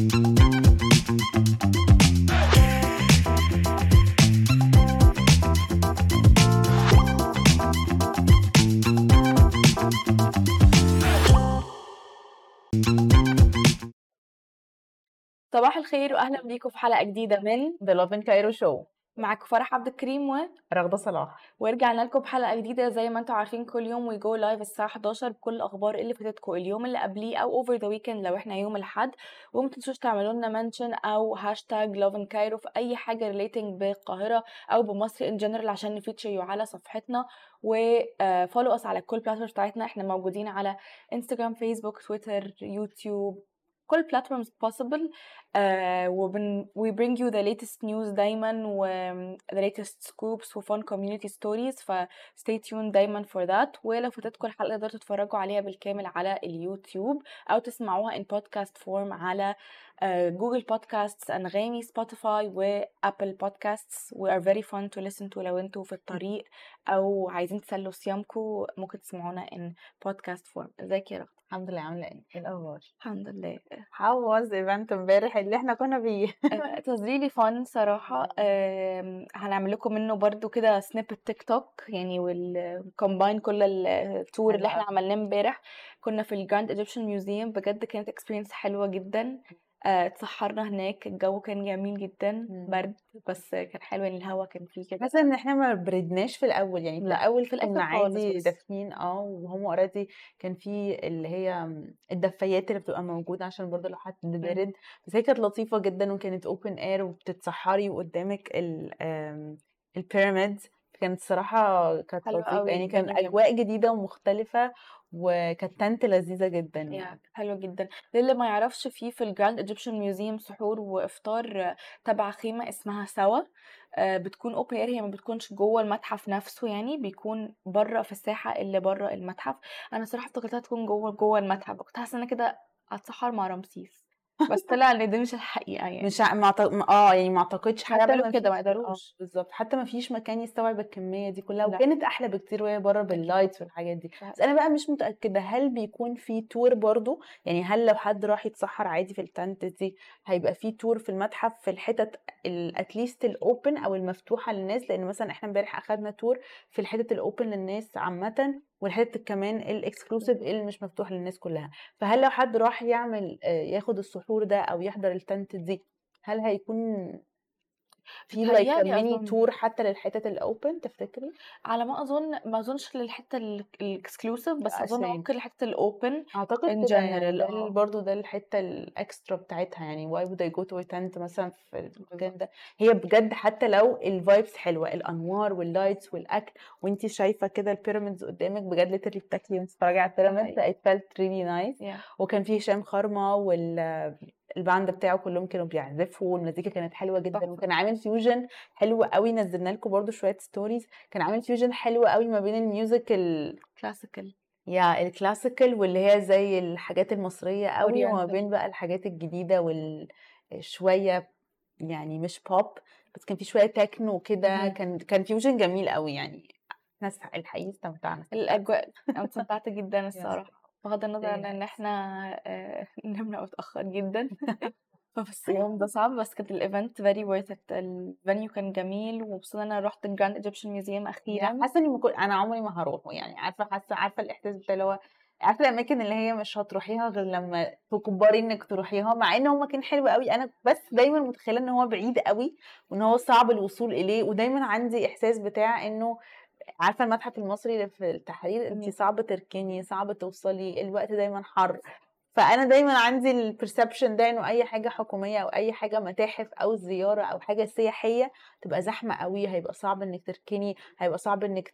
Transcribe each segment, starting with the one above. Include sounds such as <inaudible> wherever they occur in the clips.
صباح الخير واهلا بيكم في حلقة جديدة من Lovin Cairo Show معاكم فرح عبد الكريم و رغدة صلاح. ورجعنا لكم بحلقة جديدة زي ما أنتم عارفين كل يوم we go live الساعة 11 بكل الأخبار اللي فاتتكم. اليوم اللي قبليه أو over the weekend لو إحنا يوم الأحد. وما تنسوش تعملوا لنا mention أو hashtag Lovin Cairo في أي حاجة relating بالقاهرة أو بمصر in general عشان ن feature you على صفحتنا. و follow us على كل platform بتاعتنا. إحنا موجودين على انستجرام فيسبوك تويتر يوتيوب كل platforms possible uh, و we bring you the latest news دايما و the latest scoops و fun community stories ف stay tuned دايما for that ولو فاتتكم الحلقة تقدروا تتفرجوا عليها بالكامل على اليوتيوب أو تسمعوها in podcast form على Google uh, Podcast أنغامي Spotify و Apple Podcasts و are very fun to listen to لو أنتوا في الطريق أو عايزين تسلوا صيامكم ممكن تسمعونا in podcast form. ازيك يا رغد الحمد لله عاملة إيه؟ إيه الأخبار؟ الحمد لله. How was event امبارح اللي إحنا كنا it was really fun صراحة. <laughs> آم، هنعمل لكم منه برضو كده snippet TikTok يعني وال combine كل ال tour اللي إحنا عملناه امبارح. كنا في ال Grand Egyptian Museum بجد كانت experience حلوة جدا. آه، اتسحرنا هناك الجو كان جميل جدا مم. برد بس كان حلو يعني الهوا كان فيه كده حاسة إن إحنا ما بردناش في الأول يعني في لأ، الأول في الآخر كنا عادي بس. دافيين آه وهم already كان في اللي هي الدفايات اللي بتبقى موجودة عشان برضه لو حد بارد بس هي كانت لطيفة جدا وكانت open air وبتتسحري وقدامك ال ال pyramids كانت صراحة كانت حلوة قوي، يعني كان جميلة. أجواء جديدة ومختلفة وكانت tent لذيذة جدا يعني. حلو جدا. للي ما يعرفش فيه في الجراند ايجيبشن ميوزيوم سحور وإفطار تبع خيمة اسمها سوا آه، بتكون open air هي ما بتكونش جوه المتحف نفسه يعني بيكون بره في الساحة اللي بره المتحف. أنا صراحة افتكرتها تكون جوه جوه المتحف كنت حاسة إن أنا كده هتسحر مع رمسيس. بس طلع إن دي مش الحقيقة يعني. مش ع- ما أعت- آه يعني ما أعتقدش حتى ما كده، ما. آه، بالظبط. حتى ما فيش مكان يستوعب الكمية دي كلها. وكانت أحلى بكتير وهي بره بال lights والحاجات دي. بس أنا بقى مش متأكدة هل بيكون في tour برضو؟ يعني هل لو حد راح يتسحر عادي في ال tent دي هيبقى في tour في المتحف في الحتت at least ال open أو المفتوحة للناس؟ لأن مثلا إحنا امبارح أخدنا tour في الحتت ال open للناس عامة. والحتت كمان ال exclusive اللي مش مفتوح للناس كلها. فهل لو حد راح يعمل آه، ياخد السحور ده أو يحضر ال tent دي هل هيكون في like mini. tour حتى للحتت ال open تفتكري؟ على ما أظن ما أظنش للحتة ال exclusive بس أظن. ممكن لحته ال open أعتقد كده يعني general، ده الحتة ال extra بتاعتها يعني would I go to a tent مثلا في المكان ده هي بجد حتى لو ال vibes حلوة الأنوار وال lights والأكل وانتي شايفة كده ال pyramids قدامك بجد literally بتاكلي وانت بتتفرجي على ال pyramids felt really nice yeah. وكان في هشام خرمة وال ال band بتاعه كلهم كانوا بيعزفوا والمزيكا كانت حلوة جدا. وكان عامل fusion حلو قوي نزلنا لكم برضو شوية stories كان عامل fusion حلو قوي ما بين ال music ال... classical يا ال classical واللي هي زي الحاجات المصرية قوي وما. بين بقى الحاجات الجديدة والشويه يعني مش بوب بس كان في شوية تكنو كده. كان كان fusion جميل قوي يعني. إحنا الحقيقة استمتعنا. الأجواء أنا استمتعت جدا <laughs> الصراحة. بغض النظر عن Very إن. إحنا آه، <laughs> نمنا متأخر جدا. <laughs> فبس <laughs> اليوم ده صعب بس كانت ال event very worth it. ال venue كان جميل وبصراحه أنا رحت ال Grand Egyptian Museum أخيرا. حاسة إني ما كنت- أنا عمري ما هروحه يعني عارفة حاسة عارفة الإحساس بتاع اللي هو عارفة الأماكن اللي هي مش هتروحيها غير لما تجبري إنك تروحيها مع إن هو مكان حلو قوي. أنا بس دايما متخيلة إن هو بعيد قوي وإن هو صعب الوصول إليه. ودايما عندي إحساس بتاع إنه عارفة المتحف المصري اللي في التحرير انت. صعب تركني صعب توصلي الوقت دايما حر فأنا دايما عندي ال perception ده إنه أي حاجة حكومية أو أي حاجة متاحف أو زيارة أو حاجة سياحية تبقى زحمة قوي هيبقى صعب إنك تركني هيبقى صعب إنك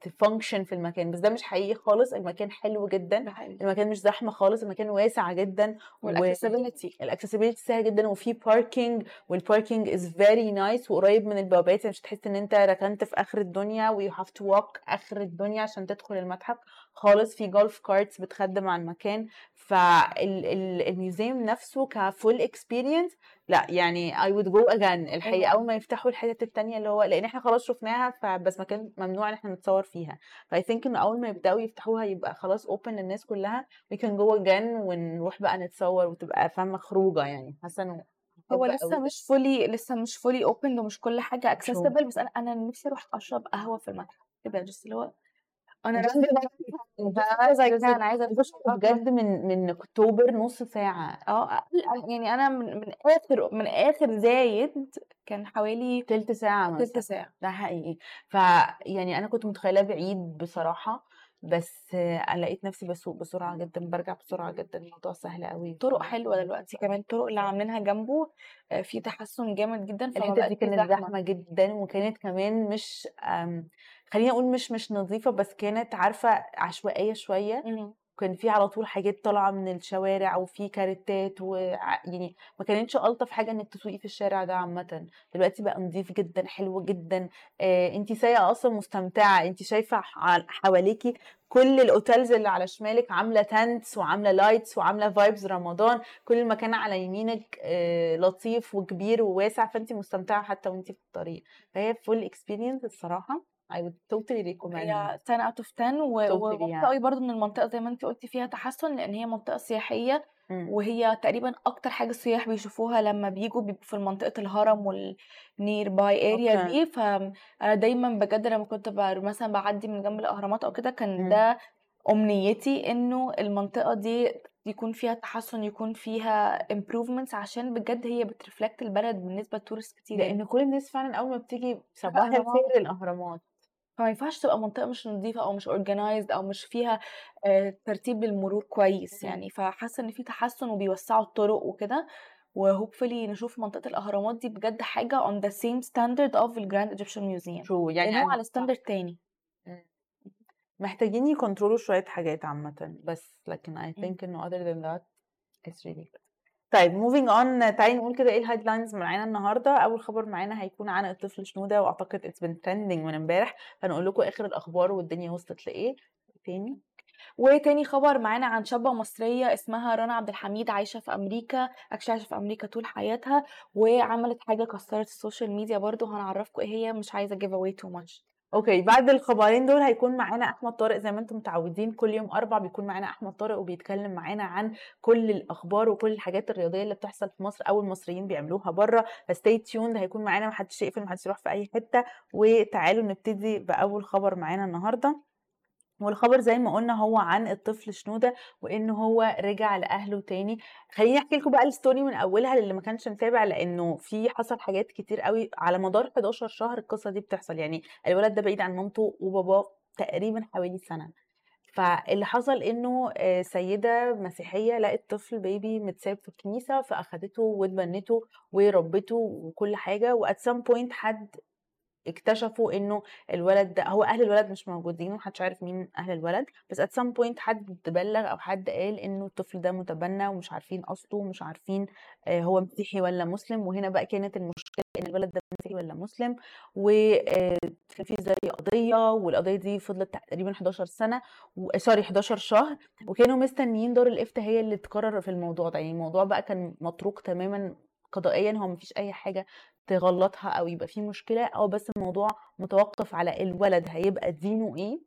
ت function في المكان. بس ده مش حقيقي خالص المكان حلو جدا. المكان مش زحمة خالص المكان واسع جدا وال accessibility ال accessibility سهل جدا وفي parking وال parking is very nice وقريب من البوابات. يعني مش تحس إن أنت ركنت في آخر الدنيا و you have to آخر الدنيا عشان تدخل المتحف خالص. في golf carts بتخدم على المكان. فال museum نفسه ك full experience لا يعني I would go again الحقيقة أيوة. أول ما يفتحوا الحتت التانية اللي هو لأن إحنا خلاص شفناها فبس مكان ممنوع إن إحنا نتصور فيها ف I think إن أول ما يبدأوا يفتحوها يبقى خلاص open للناس كلها we can go again ونروح بقى نتصور وتبقى فاهمة خروجة يعني حاسة إنه هو لسه. مش fully لسه مش fully open ومش كل حاجة. accessible بس أنا أنا نفسي أروح أشرب قهوة في المتحف كده just اللي هو أنا زي بس كان <laughs> عايزة بص بجد من من أكتوبر نص ساعة. آه يعني أنا من من آخر من آخر زايد كان حوالي تلت ساعة تلت ساعة. ده حقيقي. ف يعني أنا كنت متخيلاه بعيد بصراحة بس لقيت نفسي بسوق بسرعة جدا برجع بسرعة جدا. الموضوع سهل قوي. طرق حلوة دلوقتي كمان الطرق اللي عاملينها جنبه آه، في تحسن جامد جدا الحته دي كانت زحمة. جدا وكانت كمان مش خليني أقول مش مش نظيفة بس كانت عارفة عشوائية شوية. مم. كان في على طول حاجات طالعة من الشوارع وفي كاريتات و يعني ما كانتش ألطف حاجة إنك تسوقي في الشارع ده عامه. دلوقتي بقى نظيف جدا حلو جدا. آه انت سايقة أصلا مستمتعة. انت شايفة حواليكي كل ال hotels اللي على شمالك عاملة tents وعاملة lights وعاملة vibes رمضان. كل المكان على يمينك آه لطيف وكبير وواسع فانت مستمتعة حتى وانت في الطريق. فهي full experience الصراحة. I would totally recommend هي 10 out of 10 و- Totally يعني. قوي برضو ان المنطقة زي ما انت قلتي فيها تحسن لأن هي منطقة سياحية مم. وهي تقريبا أكتر حاجة السياح بيشوفوها لما بيجوا بيبقوا في منطقه الهرم وال nearby area. دي فانا دايما بجد لما كنت مثلا بعدي من جنب الأهرامات أو كده كان مم. ده أمنيتي إنه المنطقة دي يكون فيها تحسن يكون فيها improvements عشان بجد هي بترفلكت البلد بالنسبة لتورست كتير يعني. لأن كل الناس فعلا أول ما بتيجي الأهرامات. الخير الأهرامات فما ينفعش تبقى منطقة مش نظيفة أو مش organized أو مش فيها آه، ترتيب للمرور كويس. يعني. فحاسة إن في تحسن وبيوسعوا الطرق وكده وهوبفully نشوف منطقة الأهرامات دي بجد حاجة on the same standard of the Grand Egyptian Museum. so يعني هو على standard تاني. محتاجين ي control وا شوية حاجات عامة بس لكن I think إنه other than that it's really good. طيب moving on تعالي نقول كده إيه ال headlines معانا النهارده. أول خبر معانا هيكون عن الطفل شنودة وأعتقد it's been trending من امبارح. فنقول لكم آخر الأخبار والدنيا وصلت لإيه. تاني. وتاني خبر معانا عن شابة مصرية اسمها رنا عبد الحميد عايشة في أمريكا عايشة في أمريكا طول حياتها وعملت حاجة كسرت السوشيال ميديا برضو هنعرفكم إيه هي مش عايزة give away too much. أوكي بعد الخبرين دول هيكون معانا أحمد طارق زي ما أنتم متعودين كل يوم أربع بيكون معانا أحمد طارق وبيتكلم معانا عن كل الأخبار وكل الحاجات الرياضية اللي بتحصل في مصر أو المصريين بيعملوها بره ف stay tuned هيكون معانا محدش يقفل محدش يروح في أي حتة وتعالوا نبتدي بأول خبر معانا النهارده. والخبر زي ما قلنا هو عن الطفل شنودة وان هو رجع لأهله تاني. خليني أحكي لكم بقى ال story من أولها للي ما كانش متابع لأنه في حصل حاجات كتير قوي على مدار 11 شهر القصة دي بتحصل. يعني الولد ده بعيد عن مامته وباباه تقريبا حوالي سنة. فاللي حصل إنه آه، سيدة مسيحية لقت طفل baby متساب في الكنيسة فأخدته واتبنته وربته وكل حاجة و at some point حد اكتشفوا إنه الولد ده هو أهل الولد مش موجودين ومحدش عارف مين أهل الولد بس at some point حد بلغ أو حد قال إنه الطفل ده متبنى ومش عارفين أصله ومش عارفين آه، هو مسيحي ولا مسلم وهنا بقى كانت المشكلة إن الولد ده مسيحي ولا مسلم وكان في زي قضية والقضية دي فضلت تقريبا 11 سنة. سوري 11 شهر وكانوا مستنيين دار الإفتاء هي اللي تقرر في الموضوع ده يعني الموضوع بقى كان متروك تماما قضائيا هو مفيش أي حاجة تغلطها أو يبقى في مشكلة أو بس الموضوع متوقف على الولد هيبقى دينه إيه؟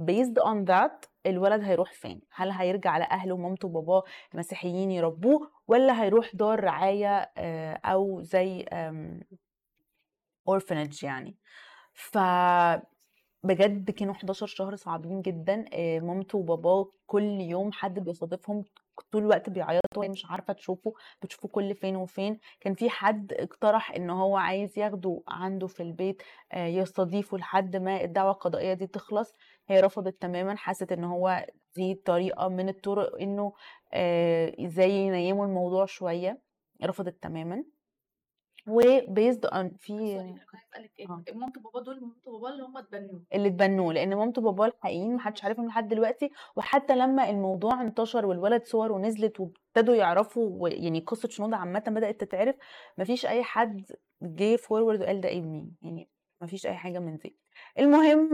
based on that الولد هيروح فين؟ هل هيرجع لاهله ومامته وباباه مسيحيين يربوه ولا هيروح دار رعاية آه، أو زي orphanage يعني. ف بجد كانوا 11 شهر صعبين جدا آه، مامته وباباه كل يوم حد بيستضيفهم طول الوقت بيعيطوا وهي مش عارفة تشوفه بتشوفه كل فين وفين. كان في حد اقترح إن هو عايز ياخده عنده في البيت آه، يستضيفه لحد ما الدعوة القضائية دي تخلص. هي رفضت تماما حست إن هو دي طريقة من الطرق إنه آه، إزاي ينيموا الموضوع شوية. رفضت تماما. وبيزد اون في آه. مامته وبابا دول مامته وبابا اللي هم اتبنوه اللي اتبنوه لأن مامته وباباه الحقيقيين محدش عارفهم لحد دلوقتي وحتى لما الموضوع انتشر والولد صور ونزلت وابتدوا يعرفوا يعني قصة شنودة عامة بدأت تتعرف مفيش أي حد جه فورورد وقال ده ابني يعني مفيش أي حاجة من دي. المهم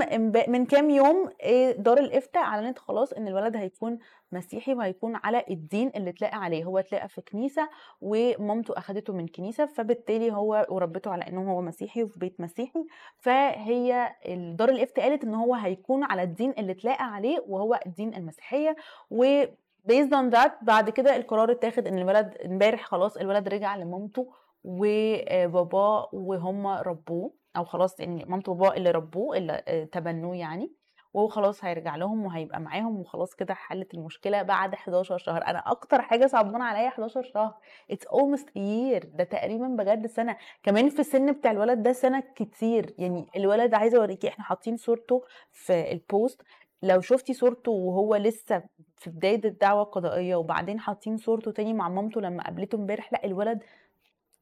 من كام يوم دار الإفتاء أعلنت خلاص إن الولد هيكون مسيحي وهيكون على الدين اللي اتلاقى عليه. هو اتلاقى في كنيسة ومامته أخدته من كنيسة فبالتالي هو وربته على إنه هو مسيحي وفي بيت مسيحي. فهي دار الإفتاء قالت إن هو هيكون على الدين اللي اتلاقى عليه وهو الدين المسيحية. و based on that بعد كده القرار اتاخد إن الولد امبارح خلاص الولد رجع لمامته وباباه وهم ربوه. أو خلاص يعني مامته وباباه اللي ربوه اللي آه، تبنوه يعني وهو خلاص هيرجع لهم وهيبقى معاهم وخلاص كده حلت المشكلة بعد 11 شهر. أنا أكتر حاجة صعبانة عليا 11 شهر. اتس a year. ده تقريبا بجد سنة. كمان في السن بتاع الولد ده سنة كتير. يعني الولد عايزة أوريكي إحنا حاطين صورته في البوست لو شفتي صورته وهو لسه في بداية الدعوة القضائية وبعدين حاطين صورته تاني مع مامته لما قابلته امبارح لأ الولد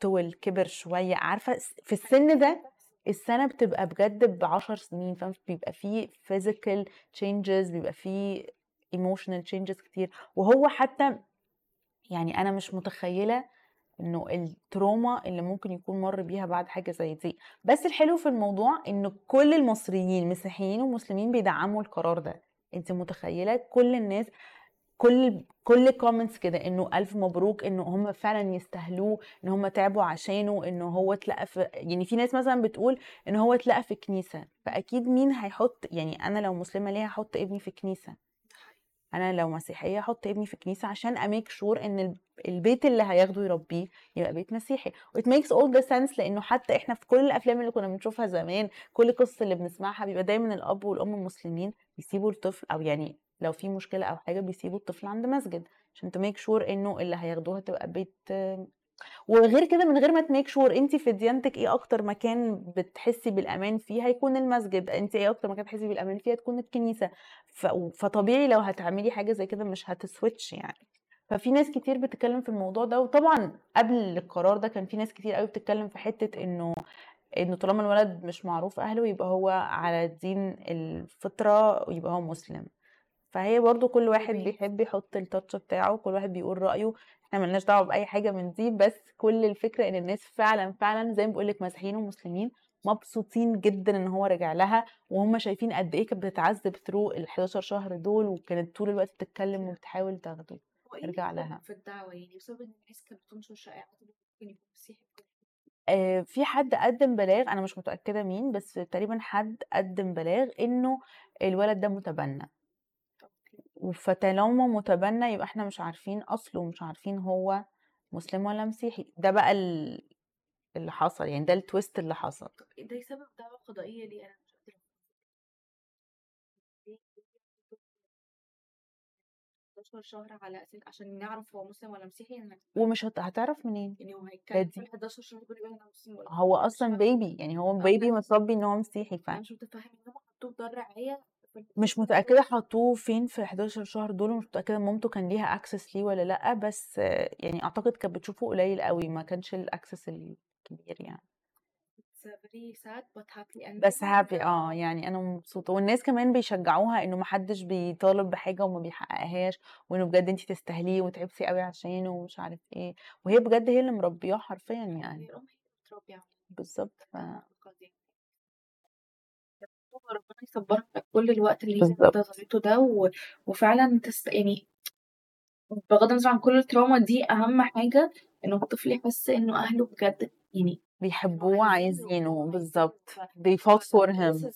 طول كبر شوية. عارفة في السن ده السنة بتبقى بجد بعشر سنين فاهم؟ بيبقى فيه physical changes بيبقى فيه emotional changes كتير. وهو حتى يعني أنا مش متخيلة إنه ال trauma اللي ممكن يكون مر بيها بعد حاجة زي دي. بس الحلو في الموضوع انه كل المصريين مسيحيين ومسلمين بيدعموا القرار ده. أنت متخيلة كل الناس كل كل comments كده إنه ألف مبروك إنه هم فعلا يستاهلوه إن هم تعبوا عشانه إنه هو اتلقى في يعني في ناس مثلا بتقول إن هو اتلقى في كنيسة فأكيد مين هيحط يعني أنا لو مسلمة ليه هحط ابني في كنيسة؟ أنا لو مسيحية أحط ابني في كنيسة عشان I make sure إن ال- البيت اللي هياخده يربيه يبقى بيت مسيحي. و it makes all the sense لأنه حتى إحنا في كل الأفلام اللي كنا بنشوفها زمان كل قصة اللي بنسمعها بيبقى دايما الأب والأم مسلمين بيسيبوا الطفل أو يعني لو في مشكلة أو حاجة بيسيبوا الطفل عند مسجد عشان ت make sure إنه اللي هياخدوها تبقى بيت وغير كده من غير ما ت make sure انت في ديانتك إيه أكتر مكان بتحسي بالأمان فيه هيكون المسجد انت إيه أكتر مكان بتحسي بالأمان فيه هتكون الكنيسة ف... فطبيعي لو هتعملي حاجة زي كده مش هت switch يعني. ففي ناس كتير بتتكلم في الموضوع ده وطبعا قبل القرار ده كان في ناس كتير قوي بتتكلم في حتة إنه إنه طالما الولد مش معروف أهله يبقى هو على دين الفطرة ويبقى هو مسلم. فهي برضو كل واحد. بيحب يحط التاتش بتاعه كل واحد بيقول رأيه إحنا ملناش دعوة بأي حاجة من دي بس كل الفكرة إن الناس فعلا فعلا زي ما بقولك مسيحيين ومسلمين مبسوطين جدا إن هو رجع لها وهم شايفين قد إيه كانت بتتعذب ثرو ال 11 شهر دول وكانت طول الوقت بتتكلم وبتحاول تاخده إيه اللي لها. في الدعوة يعني بسبب إن الناس كانت بتنشر شائعات إنه ممكن يكون مسيحي آه، في حد قدم بلاغ أنا مش متأكدة مين بس تقريبا حد قدم بلاغ إنه الولد ده متبنى فطالما متبنى يبقى إحنا مش عارفين أصله ومش عارفين هو مسلم ولا مسيحي ده بقى ال- اللي حصل يعني ده التويست اللي حصل ده يسبب دعوة قضائية ليه أنا مش قادرة ليه- ليه 11 شهر على أساس عشان نعرف هو مسلم ولا مسيحي إنك ومش هت- هتعرف منين يعني هو هيتكلم في دي. ال 11 شهر دول يبقى أنا مسلم ولا هو أصلا. بيبي يعني هو بيبي. متربي إن هو مسيحي أنا ف مش متفاهم إن هم حطوه في دار ال مش 11 متأكدة شهر. حطوه فين في 11 شهر دول ومش متأكدة مامته كان ليها اكسس ليه ولا لأ بس يعني أعتقد كانت بتشوفه قليل قوي ما كانش الاكسس الكبير يعني. بس هابي آه يعني أنا مبسوطة والناس كمان بيشجعوها إنه محدش بيطالب بحاجة وما بيحققهاش وإنه بجد انت تستاهليه وتعبتي قوي عشانه ومش عارف إيه وهي بجد هي اللي مربياه حرفيا يعني. بالظبط ف... أعتقد يعني. ربنا يصبرك على كل الوقت اللي هي بالظبط. انتظرته ده و... وفعلا تست... يعني بغض النظر عن كل التراما دي أهم حاجة إنه الطفل يحس إنه أهله بجد يعني بيحبوه عايزينه عايزينه وعايزينه. بالظبط they fought for him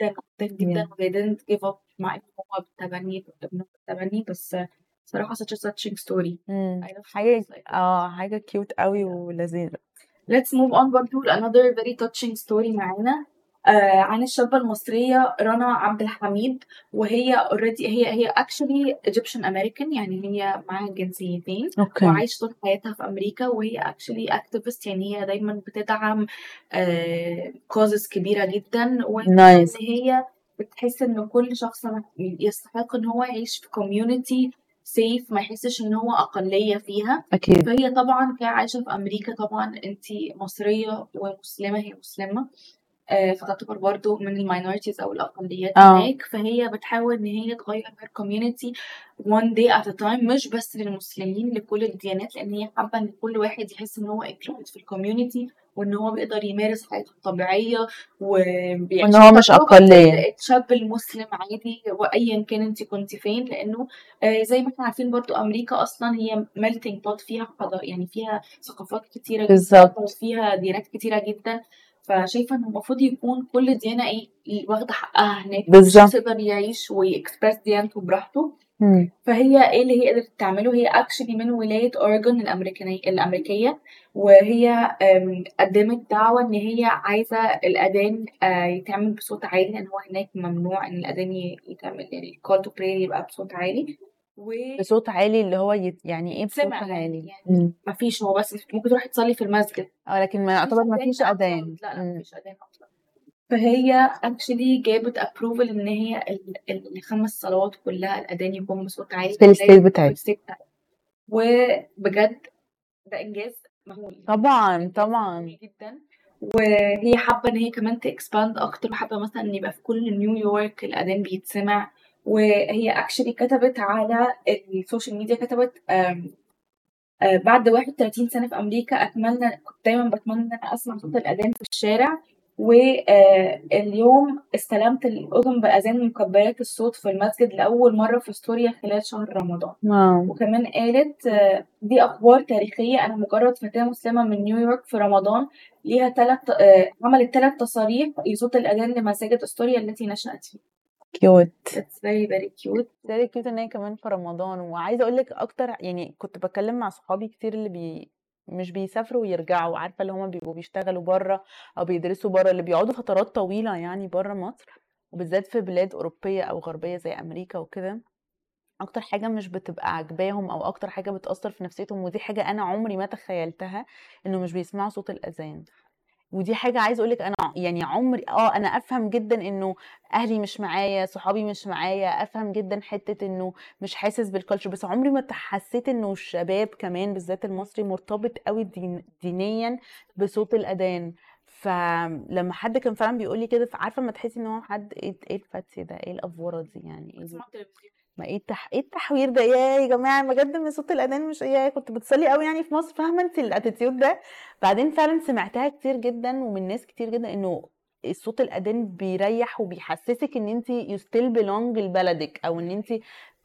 جدا جدا جدا Yeah. they didn't give up مع إن هو بالتبني ابنه بالتبني بس صراحة such a touching story مم. I love حاجة stories like this. آه حاجة cute قوي ولذيذة Let's move on برضو ل another very touching story معانا عن الشابة المصرية رنا عبد الحميد وهي already هي هي actually Egyptian American يعني هي معاها جنسيتين أوكي. وعايشة طول حياتها في أمريكا وهي actually activist يعني هي دايما بتدعم آه causes كبيرة جدا وإن نايس هي بتحس إن كل شخص يستحق إن هو يعيش في community safe ما يحسش إن هو أقلية فيها. أكيد. فهي طبعا عايشة في أمريكا طبعا أنت مصرية ومسلمة هي مسلمة. آه، فتعتبر برضو من ال minorities أو الأقليات آه. هناك. فهي بتحاول إن هي تغير community one day at a time مش بس للمسلمين لكل الديانات لأن هي حابة إن كل واحد يحس إن هو included في ال community وإن هو بيقدر يمارس حياته الطبيعية وإن هو مش أقلية. الشاب المسلم عادي وايا كان انت كنت فين لأنه آه، زي ما إحنا عارفين برضو أمريكا أصلا هي melting pot فيها حضارة يعني فيها ثقافات كتيرة جدا بالظبط. وفيها ديانات كتيرة جدا. فشايفة ان المفروض يكون كل ديانة إيه واخدة حقها هناك. بالظبط. يقدر يعيش ويكسبرس ديانته براحته. مم. فهي إيه اللي هي قدرت تعمله؟ هي actually من ولاية اوريجون الامريكانية الأمريكية. وهي قدمت دعوة إن هي عايزة الأذان آه، يتعمل بصوت عالي لأن هو هناك ممنوع إن الأذان يتعمل يعني ال call to prayer يبقى بصوت عالي. بصوت عالي اللي هو يت... يعني إيه بصوت يعني عالي. يعني مم. مفيش هو بس ممكن تروحي تصلي في المسجد. آه لكن ما مفيش يعتبر ما فيش أذان. لا لا مم. مفيش أذان أصلا. فهي actually جابت approval إن هي ال- ال- الخمس صلوات كلها الأذان يكون بصوت عالي في في بتاعتي وبجد ده إنجاز مهول. طبعا طبعا. جدا. وهي حابة إن هي كمان ت expand أكتر وحابه مثلا إن يبقى في كل نيويورك الأذان بيتسمع. وهي actually كتبت على ال social media كتبت آه، بعد 31 سنة في أمريكا أتمنى كنت دايما بتمنى إن أنا أسمع صوت الأذان في الشارع واليوم استلمت الأذن بأذان مكبرات الصوت في المسجد لأول مرة في استوريا خلال شهر رمضان. آه وكمان قالت آه، دي أخبار تاريخية أنا مجرد فتاة مسلمة من نيويورك في رمضان ليها ثلاث عملت ثلاث تصاريح لصوت الأذان لمساجد أستوريا التي نشأت فيها. cute. That's very very cute. زي cute إن هي كمان في رمضان. وعايزة أقول لك أكتر يعني كنت بتكلم مع صحابي كتير اللي بي مش بيسافروا ويرجعوا عارفة اللي هما بيبقوا بيشتغلوا بره أو بيدرسوا بره اللي بيقعدوا فترات طويلة يعني بره مصر وبالذات في بلاد أوروبية أو غربية زي أمريكا وكده. أكتر حاجة مش بتبقى عاجباهم أو أكتر حاجة بتأثر في نفسيتهم ودي حاجة أنا عمري ما تخيلتها إنه مش بيسمعوا صوت الأذان. ودي حاجة عايزة أقولك أنا يعني عمري آه أنا أفهم جدا إنه أهلي مش معايا صحابي مش معايا أفهم جدا حتة إنه مش حاسس بال culture بس عمري ما حسيت إنه الشباب كمان بالذات المصري مرتبط قوي دين دينيا بصوت الأذان. فلما حد كان فعلا بيقول لي كده عارفه ما تحسي إن هو حد إيه إيه الفتي ده؟ إيه الأفورة دي؟ يعني إيه ما إيه التح... إيه التحوير ده؟ يا يا جماعة بجد من صوت الاذان مش يا كنت بتصلي قوي يعني في مصر فاهمة انت ال attitude ده؟ بعدين فعلا سمعتها كتير جدا ومن ناس كتير جدا إنه الصوت الاذان بيريح وبيحسسك إن انت you still belong لبلدك أو إن انت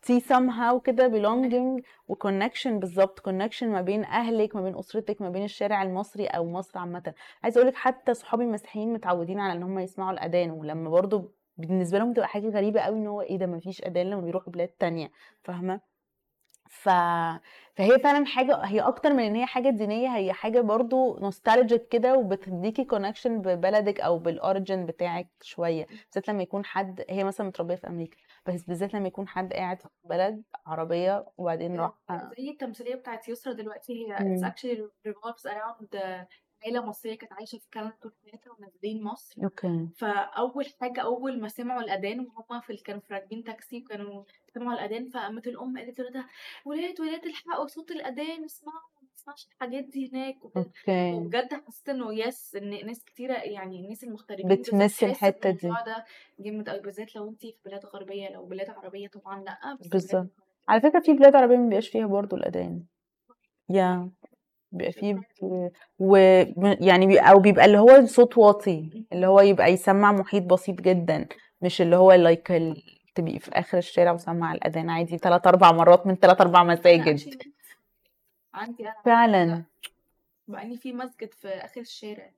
في somehow كده belonging و connection بالظبط connection ما بين أهلك ما بين أسرتك ما بين الشارع المصري أو مصر عامه. عايزة أقول لك حتى صحابي المسيحيين متعودين على إن هم يسمعوا الأذان ولما برضو بالنسبة لهم بتبقى حاجة غريبة قوي إن هو إيه ده مفيش اذان لما بيروحوا بلاد تانية فاهمة ف... فهي فعلا حاجة هي أكتر من إن هي حاجة دينية هي حاجة برضو nostalgic كده وبتديكي connection ببلدك أو بال origin بتاعك شوية بالذات لما يكون حد هي مثلا متربية في أمريكا بس بالذات لما يكون حد قاعد في بلد عربية وبعدين راح زي التمثيلية بتاعت يسرا دلوقتي هي مم. it's actually revolves عيلة مصرية كانت عايشة في كندا طول حياتها ونازلين مصر. okay. فأول حاجة أول ما سمعوا الأذان وهما في كانوا في راكبين تاكسي وكانوا سمعوا الأذان فقامت الأم قالت لولادها ولاد ولاد الحقوا صوت الأذان اسمعوا ما تسمعش الحاجات دي هناك. وكده okay. وبجد حسيت إنه yes إن ناس كتيرة يعني الناس المغتربين بتمس الحتة دي. ده جامد قوي بالذات لو انت في بلاد غربية لو بلاد عربية طبعا لأ بس بالظبط. على فكرة في بلاد عربية ما بيبقاش فيها برضو الأذان. يا بيبقى فيه و يعني بي... أو بيبقى اللي هو صوت واطي اللي هو يبقى يسمع محيط بسيط جدا مش اللي هو like ال... تبقي في آخر الشارع وسمع الأذان عادي ثلاث أربع مرات من ثلاث أربع <laughs> مساجد. عندي أنا فعلا. مع إني في مسجد في آخر الشارع.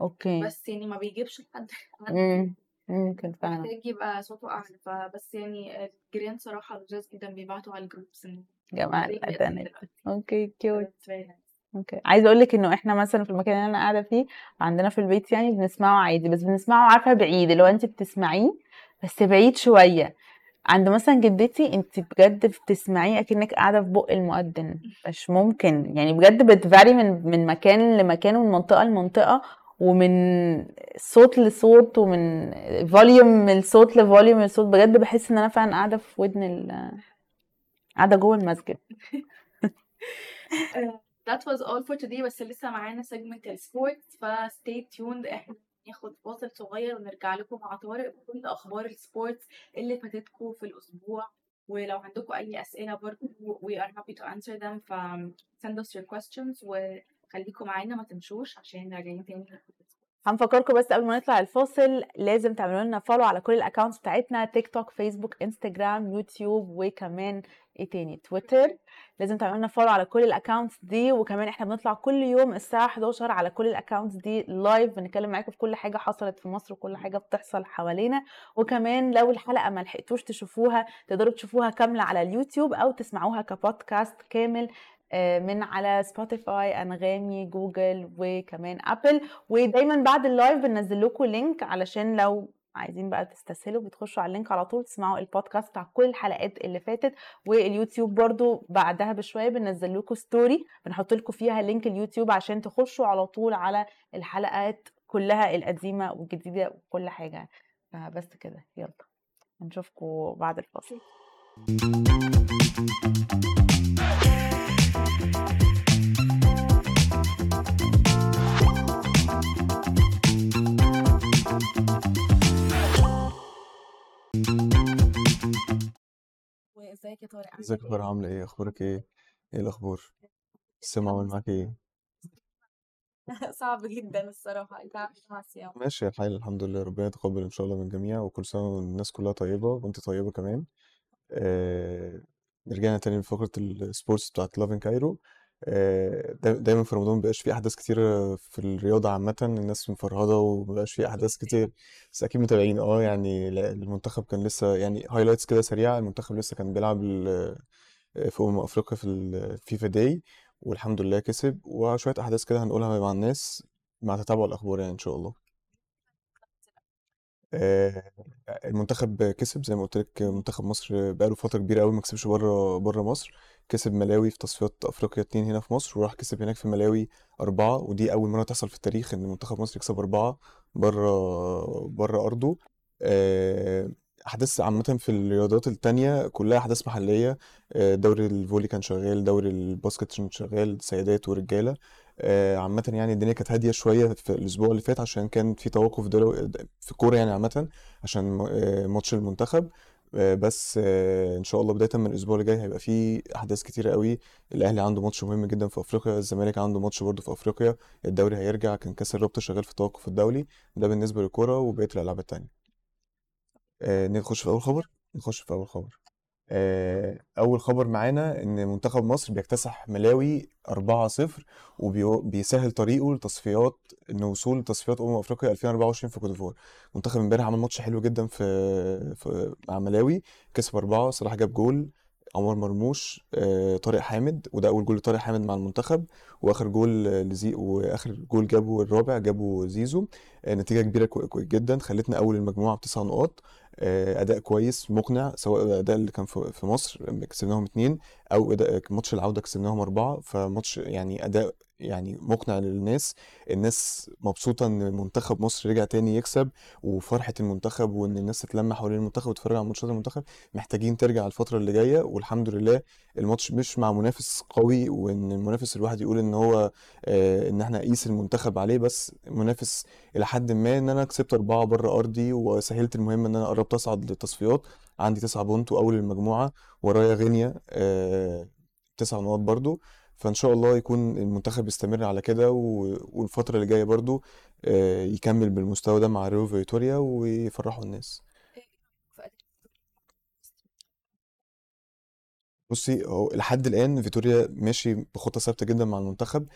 okay. بس يعني ما بيجيبش لحد امم ممكن فعلا. محتاج يبقى صوته أعلى فبس يعني الجيران صراحة لذاذ جدا بيبعتوا على ال groups الأذان الاذان. okay cute. okay. عايزة أقول لك إنه إحنا مثلا في المكان اللي أنا قاعدة فيه عندنا في البيت يعني بنسمعه عادي بس بنسمعه عارفة بعيد اللي هو انت بتسمعيه بس بعيد شوية. عند مثلا جدتي انت بجد بتسمعيه أكنك قاعدة في بق المؤذن. مش ممكن. يعني بجد بت vary من من مكان لمكان ومن منطقة لمنطقة ومن صوت لصوت ومن volume من صوت ل volume من صوت. بجد بحس إن أنا فعلا قاعدة في ودن ال قاعدة جوه المسجد. <laughs> That was all for today بس لسه معانا segment ال sports ف stay tuned. إحنا ناخد فاصل صغير ونرجع لكم مع طارق بكل أخبار ال sports اللي فاتتكم في الأسبوع. ولو عندكم أي أسئلة برضه we are happy to answer them ف send us your questions وخليكم خليكم معانا ما تمشوش عشان راجعين تاني. هنفكركم بس قبل ما نطلع الفاصل لازم تعملوا لنا follow على كل ال accounts بتاعتنا تيك توك فيسبوك انستجرام يوتيوب وكمان إيه تاني؟ تويتر لازم تعملوا لنا follow على كل ال accounts دي وكمان إحنا بنطلع كل يوم الساعة 11 على كل ال accounts دي live بنتكلم معاكم في كل حاجة حصلت في مصر وكل حاجة بتحصل حوالينا. وكمان لو الحلقة ما لحقتوش تشوفوها تقدروا تشوفوها كاملة على اليوتيوب أو تسمعوها كبودكاست كامل. من على سبوتيفاي أنغامي جوجل وكمان أبل. ودايما بعد ال live بننزل لكم link علشان لو عايزين بقى تستسهلوا بتخشوا على ال link على طول تسمعوا البودكاست بتاع كل الحلقات اللي فاتت. واليوتيوب برضو بعدها بشوية بننزل لكم story بنحط لكم فيها link اليوتيوب عشان تخشوا على طول على الحلقات كلها القديمة والجديدة وكل حاجة. فبس كده يلا. نشوفكم بعد الفاصل. وازيك يا طارق؟ ازيك يا فرح عاملة إيه؟ أخبارك إيه؟ إيه الأخبار؟ الصيام عامل معاك إيه؟ <laughs> صعب جدا الصراحة انت عامل إيه مع الصيام. ماشي الحال الحمد لله ربنا يتقبل إن شاء الله من الجميع وكل سنة والناس كلها طيبة وانت طيبة كمان. آه رجعنا تاني لفقرة ال sports بتاعت Lovin Cairo دايما في رمضان مبقاش في أحداث كتيرة في الرياضة عامة الناس مفرهدة ومبقاش في أحداث كتير بس أكيد متابعين. آه يعني المنتخب كان لسه يعني highlights كده سريعة المنتخب لسه كان بيلعب ال- في أمم أفريقيا في ال FIFA day والحمد لله كسب وشوية أحداث كده هنقولها مع الناس مع تتابع الأخبار يعني إن شاء الله. آه، المنتخب كسب زي ما قلت لك منتخب مصر بقاله فترة كبيرة قوي ما كسبش بره بره مصر. كسب ملاوي في تصفيات أفريقيا اتنين هنا في مصر وراح كسب هناك في ملاوي أربعة. ودي أول مرة تحصل في التاريخ إن منتخب مصر يكسب أربعة بره بره أرضه. آه، أحداث عامة في الرياضات التانية كلها أحداث محلية. آه، دوري الفولي كان شغال دوري الباسكت كان شغال سيدات ورجالة. آه، عامة يعني الدنيا كانت هادية شوية في الأسبوع اللي فات عشان كان في توقف دولي في الكورة يعني عامة عشان آه، ماتش المنتخب. آه، بس آه، إن شاء الله بداية من الأسبوع اللي جاي هيبقى في أحداث كتيرة قوي. الأهلي عنده ماتش مهم جدا في أفريقيا الزمالك عنده ماتش برضه في أفريقيا. الدوري هيرجع كان كأس الرابطة شغال في التوقف الدولي. ده بالنسبة للكورة وبقية الألعاب التانية. آه، نخش في أول خبر؟ نخش في أول خبر. آه، أول خبر معانا إن منتخب مصر بيكتسح ملاوي 4-0 وبيسهل طريقه لتصفيات إنه وصول لتصفيات أمم أفريقيا 2024 في كوت ديفوار. المنتخب امبارح عمل ماتش حلو جدا في, في مع ملاوي كسب أربعة صلاح جاب جول عمر مرموش آه، طارق حامد وده أول جول لطارق حامد مع المنتخب وآخر جول لزي وآخر جول جابه الرابع جابه زيزو آه، كو- كو- جدا خلتنا أول المجموعة بتسع نقاط أداء كويس مقنع سواء الاداء اللي كان في في مصر كسبناهم اتنين أو ماتش العودة كسبناهم أربعة فماتش يعني أداء يعني مقنع للناس. الناس مبسوطة إن منتخب مصر رجع تاني يكسب وفرحة المنتخب وإن الناس تتلم حوالين المنتخب وتتفرج على ماتشات المنتخب. محتاجين ترجع الفترة اللي جاية والحمد لله الماتش مش مع منافس قوي وإن المنافس الواحد يقول إن هو آه، إن إحنا نقيس المنتخب عليه بس منافس إلى حد ما إن أنا كسبت أربعة بره أرضي وسهلت المهمه إن أنا قربت أصعد للتصفيات. عندي تسعة بونت واول المجموعة ورايا غينيا آه، تسع نقاط برضو. فإن شاء الله يكون المنتخب يستمر على كده والفترة اللي جاية برضو آه، يكمل بالمستوى ده مع ريو فيتوريا ويفرحوا الناس. بصي هو لحد الآن فيتوريا ماشي بخطة ثابتة جدا مع المنتخب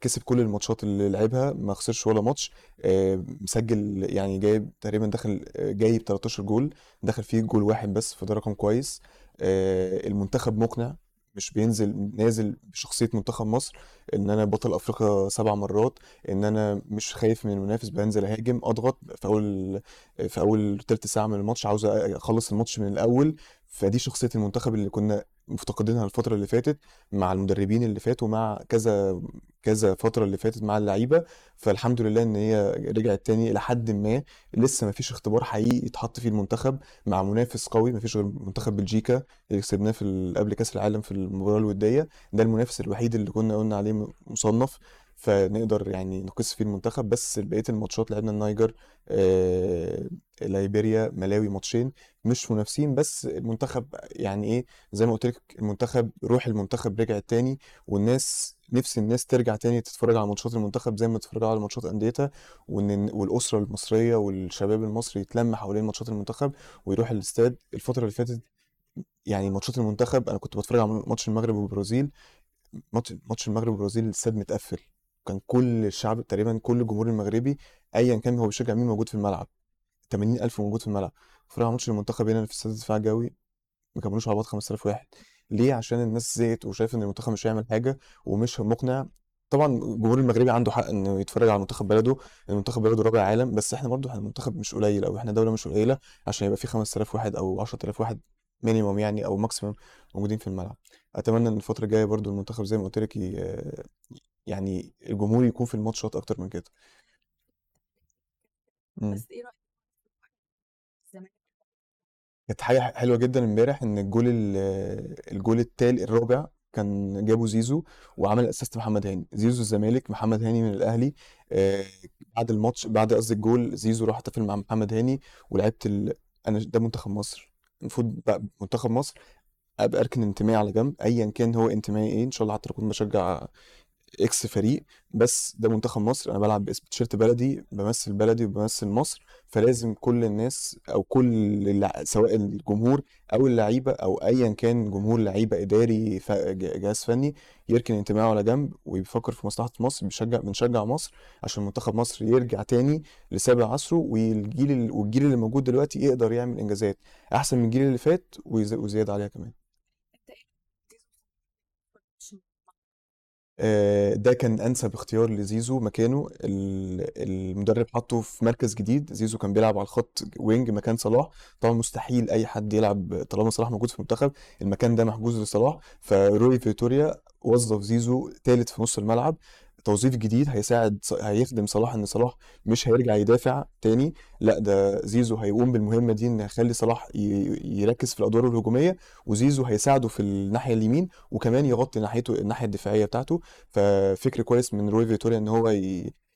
كسب كل الماتشات اللي لعبها ما خسرش ولا ماتش آه، مسجل يعني جايب تقريبا داخل آه، جايب 13 جول دخل فيه جول واحد بس فده رقم كويس. آه، المنتخب مقنع مش بينزل نازل بشخصية منتخب مصر إن أنا بطل أفريقيا سبع مرات إن أنا مش خايف من المنافس بنزل أهاجم أضغط في أول في أول تلت ساعة من الماتش عاوز أخلص الماتش من الأول. فدي شخصية المنتخب اللي كنا مفتقدينها الفترة اللي فاتت مع المدربين اللي فاتوا مع كذا كذا فترة اللي فاتت مع اللعيبة. فالحمد لله إن هي رجعت تاني إلى حد ما. لسه ما فيش اختبار حقيقي يتحط فيه المنتخب مع منافس قوي. ما فيش غير منتخب بلجيكا اللي كسبناه في قبل كأس العالم في المباراة الودية. ده المنافس الوحيد اللي كنا قلنا عليه مصنف. فنقدر يعني نقيس فيه المنتخب. بس بقية الماتشات لعبنا النيجر آه، ليبيريا ملاوي ماتشين مش منافسين. بس المنتخب يعني إيه زي ما قلت لك المنتخب روح المنتخب رجعت تاني والناس نفس الناس ترجع تاني تتفرج على ماتشات المنتخب زي ما تتفرج على ماتشات انديتها وإن والأسرة المصرية والشباب المصري يتلم حوالين ماتشات المنتخب ويروح الاستاد. الفترة اللي فاتت يعني ماتشات المنتخب أنا كنت بتفرج على ماتش المغرب والبرازيل ماتش المغرب والبرازيل الاستاد متقفل. كان كل الشعب تقريبا كل الجمهور المغربي ايا كان هو بيشجع مين موجود في الملعب. 80000 موجود في الملعب. على ماتش المنتخب هنا في استاد الدفاع الجوي ما كملوش على بعض 5000 واحد. ليه؟ عشان الناس زهقت وشايف إن المنتخب مش هيعمل حاجة ومش مقنع. طبعا الجمهور المغربي عنده حق إنه يتفرج على منتخب بلده. المنتخب بلده رابع عالم. بس إحنا برضو إحنا منتخب مش قليل أو إحنا دولة مش قليلة عشان يبقى في 5000 واحد أو 10000 واحد minimum يعني أو maximum موجودين في الملعب. أتمنى إن الفترة الجاية برضو المنتخب زي ما قلت لك يعني الجمهور يكون في الماتشات أكتر من كده. مم. بس إيه رأيك كانت حاجة حلوة جدا امبارح إن الجول ال- الجول التالي الرابع كان جابه زيزو وعمل assist محمد هاني. زيزو الزمالك محمد هاني من الأهلي آه، بعد الماتش بعد قصدي الجول زيزو راح احتفل مع محمد هاني ولعبت ال... أنا ده منتخب مصر. المفروض بقى منتخب مصر أبقى أركن انتمائي على جنب ايا كان هو انتمائي إيه إن شاء الله حتى كنت بشجع X فريق بس ده منتخب مصر أنا بلعب باسم تيشيرت بلدي بمثل بلدي وبمثل مصر فلازم كل الناس أو كل. سواء الجمهور أو اللعيبة أو ايا كان جمهور لعيبة إداري جهاز فني يركن انتمائه على جنب ويفكر في مصلحة مصر بيشجع بنشجع مصر عشان منتخب مصر يرجع تاني لسابع عصره والجيل ال- والجيل اللي موجود دلوقتي يقدر يعمل إنجازات أحسن من الجيل اللي فات. وزيادة عليها كمان انت إيه زيزو آه، ده كان أنسب اختيار لزيزو مكانه. ال- المدرب حطه في مركز جديد. زيزو كان بيلعب على الخط وينج مكان صلاح. طبعا مستحيل أي حد يلعب طالما صلاح موجود في المنتخب. المكان ده محجوز لصلاح. فروي فيتوريا وظف زيزو ثالث في نص الملعب. توظيف جديد هيساعد هيخدم صلاح إن صلاح مش هيرجع يدافع تاني لأ ده زيزو هيقوم بالمهمة دي إن يخلي صلاح يركز في الأدوار الهجومية وزيزو هيساعده في الناحية اليمين وكمان يغطي ناحيته الناحية الدفاعية بتاعته. ففكر كويس من روي فيتوريا إن هو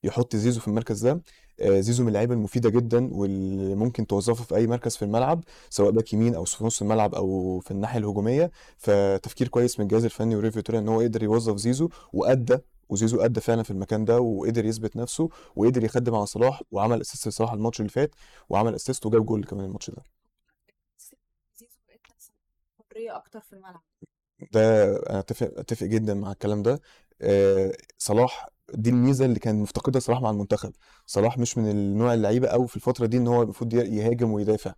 يحط زيزو في المركز ده. آه، زيزو من اللعيبة المفيدة جدا واللي ممكن توظفه في أي مركز في الملعب سواء باك يمين أو في نص الملعب أو في الناحية الهجومية. فتفكير كويس من الجهاز الفني وروي فيتوريا إن هو يقدر يوظف زيزو وأدى وزيزو أدى فعلا في المكان ده وقدر يثبت نفسه وقدر يخدم على صلاح وعمل assist لصلاح الماتش اللي فات وعمل assist وجاب جول كمان الماتش ده. زيزو بقت حريه أكتر في الملعب. ده أنا أتفق أتفق جدا مع الكلام ده. آه، صلاح دي الميزة اللي كان مفتقدها صلاح مع المنتخب. صلاح مش من النوع اللعيبة قوي في الفترة دي إن هو المفروض يهاجم ويدافع.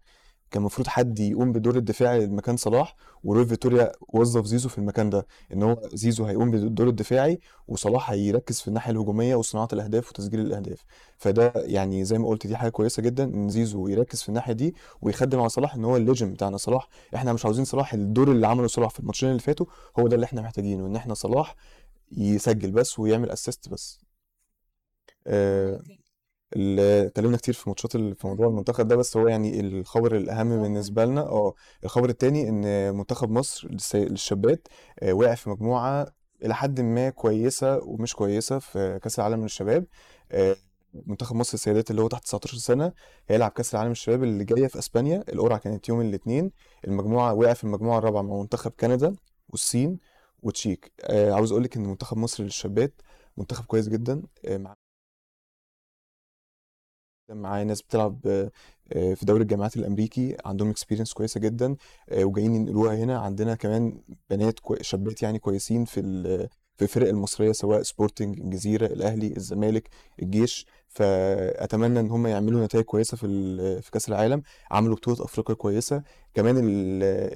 كان المفروض حد يقوم بدور الدفاعي مكان صلاح وروي فيتوريا وظف زيزو في المكان ده إن هو زيزو هيقوم بالدور الدفاعي وصلاح هيركز في الناحية الهجومية وصناعة الأهداف وتسجيل الأهداف. فده يعني زي ما قلت دي حاجة كويسة جدا إن زيزو يركز في الناحية دي ويخدم على صلاح إن هو ال legend بتاعنا صلاح. إحنا مش عاوزين صلاح الدور اللي عمله صلاح في الماتشين اللي فاتوا هو ده اللي إحنا محتاجينه إن إحنا صلاح يسجل بس ويعمل اسيست بس. آه، اللي اتكلمنا كتير في ماتشات في موضوع المنتخب ده بس هو يعني الخبر الأهم بالنسبة لنا. آه الخبر التاني إن منتخب مصر للس- للشابات آه، وقع في مجموعة إلى حد ما كويسة ومش كويسة في كأس العالم للشباب. آه، منتخب مصر السيدات اللي هو تحت 19 سنة هيلعب كأس العالم للشباب اللي جاية في أسبانيا. القرعة كانت يوم الاثنين المجموعة وقع في المجموعة الرابعة مع منتخب كندا والصين وتشيك. آه، عاوز أقول لك إن منتخب مصر للشابات منتخب كويس جدا. مع معايا ناس بتلعب آه، في دوري الجامعات الأمريكي عندهم experience كويسة جدا آه، وجايين ينقلوها هنا عندنا كمان بنات. شابات يعني كويسين في. في الفرق المصرية سواء سبورتنج الجزيرة الأهلي الزمالك الجيش. فأتمنى إن هم يعملوا نتائج كويسة في. في كأس العالم عملوا بطولة أفريقيا كويسة. كمان ال-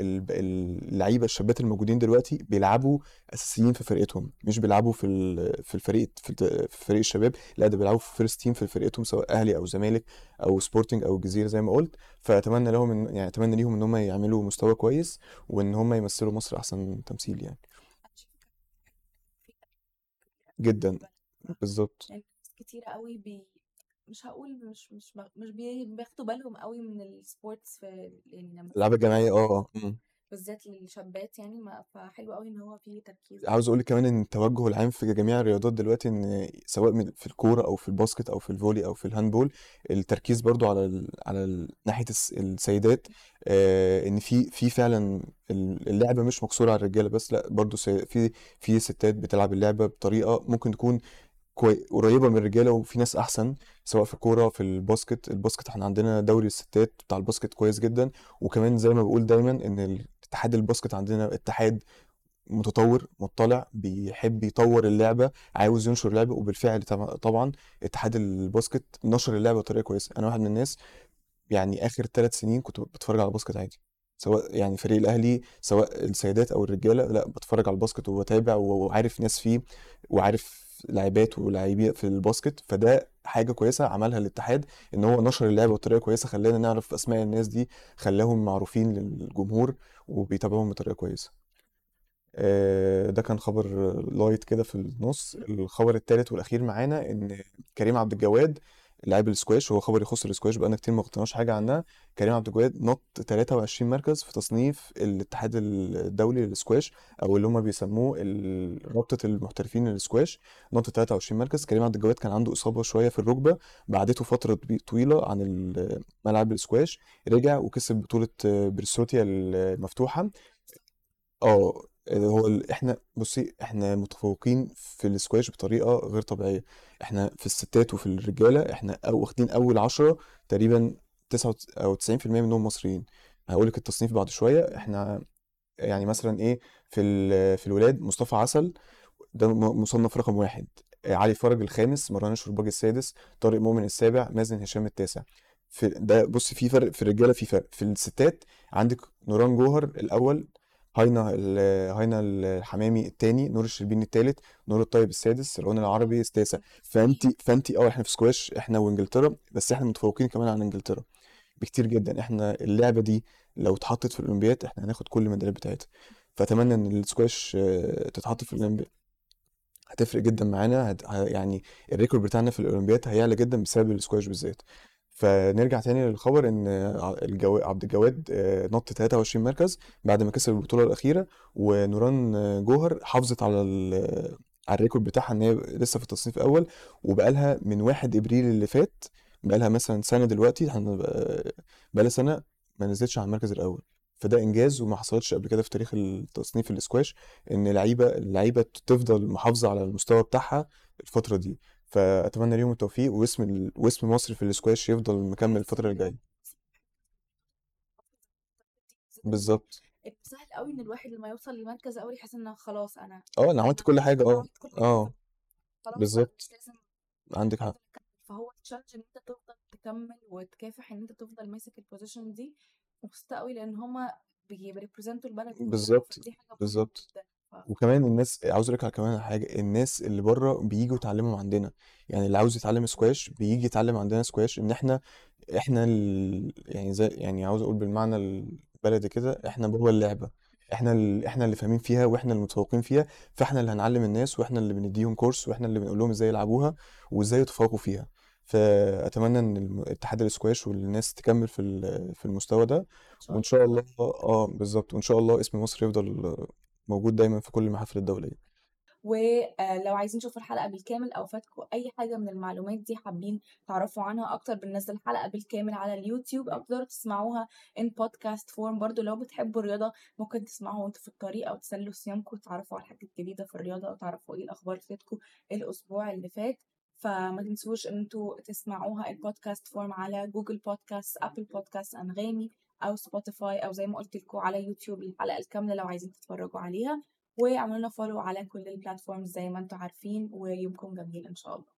ال- اللعيبة الشابات الموجودين دلوقتي بيلعبوا أساسيين في فرقتهم. مش بيلعبوا في في الفريق في فريق الشباب لا ده بيلعبوا في first team في فرقتهم سواء أهلي أو زمالك أو سبورتنج أو الجزيرة زي ما قلت. فأتمنى لهم يعني أتمنى ليهم إن هم يعملوا مستوى كويس وإن هم يمثلوا مصر أحسن تمثيل يعني. جدا. بالظبط يعني ناس كتيرة قوي بي مش هقول مش مش مش بي- بياخدوا بالهم قوي من ال sports في يعني لما الالعاب الجماعية آه آه مم. بالذات للشابات يعني ما فحلو قوي إن هو فيه تركيز عاوز أقول لك كمان إن التوجه العام في جميع الرياضات دلوقتي إن سواء في الكورة أو في الباسكت أو في الفولي أو في الهاندبول التركيز برضو على على ناحية الس- السيدات آه إن في في فعلا ال- اللعبة مش مقصوره على الرجالة بس لأ برضو في في ستات بتلعب اللعبة بطريقة ممكن تكون. قريبة من الرجالة وفي ناس أحسن سواء في الكورة في الباسكت الباسكت إحنا عندنا دوري الستات بتاع الباسكت كويس جدا وكمان زي ما بقول دايما إن الاتحاد الباسكت عندنا اتحاد متطور مطلع بيحب يطور اللعبة عاوز ينشر اللعبة وبالفعل طبعا اتحاد الباسكت نشر اللعبة بطريقة كويسة. أنا واحد من الناس يعني آخر ثلاث سنين كنت بتفرج على باسكت عادي. سواء يعني فريق الأهلي سواء السيدات أو الرجالة لا بتفرج على الباسكت وبتابع وعارف ناس فيه وعارف لاعبات ولاعبين في الباسكت فده حاجة كويسة عملها الاتحاد إن هو نشر اللعبة بطريقة كويسة خلانا نعرف أسماء الناس دي خلاهم معروفين للجمهور وبيتابعوهم بطريقة كويسة. آه، ده كان خبر light كده في النص. الخبر الثالث والأخير معانا إن كريم عبد الجواد لاعب السكواش هو خبر يخص السكواش بقالنا كتير ما قلناش حاجة عنها. كريم عبد الجواد نط 23 مركز في تصنيف الاتحاد الدولي للسكواش أو اللي هم بيسموه رابطة المحترفين للسكواش. نط 23 مركز. كريم عبد الجواد كان عنده إصابة شوية في الركبة بعدته فترة طوي- طويلة عن ملعب السكواش. رجع وكسب بطولة بريسوتيا المفتوحة. آه هو ال... إحنا بصي إحنا متفوقين في السكواش بطريقة غير طبيعية. إحنا في الستات وفي الرجالة إحنا أو واخدين أول عشرة تقريبا تسعة أو 90% منهم مصريين. هقول لك التصنيف بعد شوية. إحنا يعني مثلا إيه في. في الولاد مصطفى عسل ده مصنف رقم واحد. علي فرج الخامس مروان الشرباجي السادس طارق مؤمن السابع مازن هشام التاسع. في ده بص في فرق في الرجالة في فرق. في الستات عندك نوران جوهر الأول هاينا هاينا الحمامي الثاني نور الشربيني الثالث نور الطيب السادس روان العربي التاسع. فانت فانت آه إحنا في سكواش إحنا وانجلترا بس إحنا متفوقين كمان عن إنجلترا بكتير جدا. إحنا اللعبة دي لو اتحطت في الأولمبياد إحنا هناخد كل الميداليات بتاعتها. فأتمنى إن السكواش آه، تتحط في الأولمبياد. هتفرق جدا معانا هت... يعني ال record بتاعنا في الأولمبياد هيعلى جدا بسبب السكواش بالذات. فنرجع تاني للخبر إن الجو... عبد الجواد آه، نط 23 مركز بعد ما كسب البطولة الأخيرة ونوران جوهر حافظت على ال... على ال record بتاعها إن هي لسه في التصنيف الأول وبقالها من 1 إبريل اللي فات بقالها مثلا سنة دلوقتي بقالها سنة ما نزلتش على المركز الأول. فده إنجاز وما حصلش قبل كده في تاريخ التصنيف الاسكواش إن لعيبه اللعيبه تفضل محافظة على المستوى بتاعها الفترة دي. فأتمنى ليهم التوفيق واسم ال... واسم مصر في الاسكواش يفضل مكمل الفترة اللي جاية. بالظبط. سهل قوي إن الواحد لما يوصل لمركز أول يحس ان خلاص أنا آه أنا عملت كل حاجة آه عملت كل حاجة آه. خلاص بالظبط. مش لازم عندك حق. فهو ال challenge إن أنت تفضل تكمل وتكافح إن أنت تفضل ماسك ال position دي مبسوطه قوي لأن هما بي represent وا البلد بالظبط بالظبط. وكمان الناس عاوز أقول كمان على حاجة الناس اللي بره بييجوا يتعلموا عندنا. يعني اللي عاوز يتعلم سكواش بيجي يتعلم عندنا سكواش إن إحنا إحنا ال... يعني زي يعني عاوز أقول بالمعنى البلدي كده إحنا جوه اللعبة. إحنا ال... إحنا اللي فاهمين فيها وإحنا اللي متفوقين فيها فإحنا اللي هنعلم الناس وإحنا اللي بنديهم كورس وإحنا اللي بنقول لهم إزاي يلعبوها وإزاي يتفوقوا فيها. فأتمنى إن اتحاد الاسكواش والناس تكمل في في المستوى ده. وإن شاء الله آه بالظبط وإن شاء الله اسم مصر يفضل موجود دايما في كل المحافل الدولية. ولو عايزين تشوفوا الحلقة بالكامل أو فاتكم أي حاجة من المعلومات دي حابين تعرفوا عنها أكتر بننزل الحلقة بالكامل على اليوتيوب أو تقدروا تسمعوها in podcast form. برضو لو بتحبوا الرياضة ممكن تسمعوها وانتوا في الطريق أو تسلوا صيامكم وتعرفوا على حاجات جديدة في الرياضة أو تعرفوا إيه الأخبار اللي فاتكم الأسبوع اللي فات. فما تنسوش إن أنتوا تسمعوها ال podcast form على Google Podcasts Apple Podcasts أنغامي. أو Spotify أو زي ما قلت لكم على يوتيوب الحلقة الكاملة لو عايزين تتفرجوا عليها. واعملوا لنا follow على كل ال platforms زي ما أنتم عارفين ويومكم جميل إن شاء الله.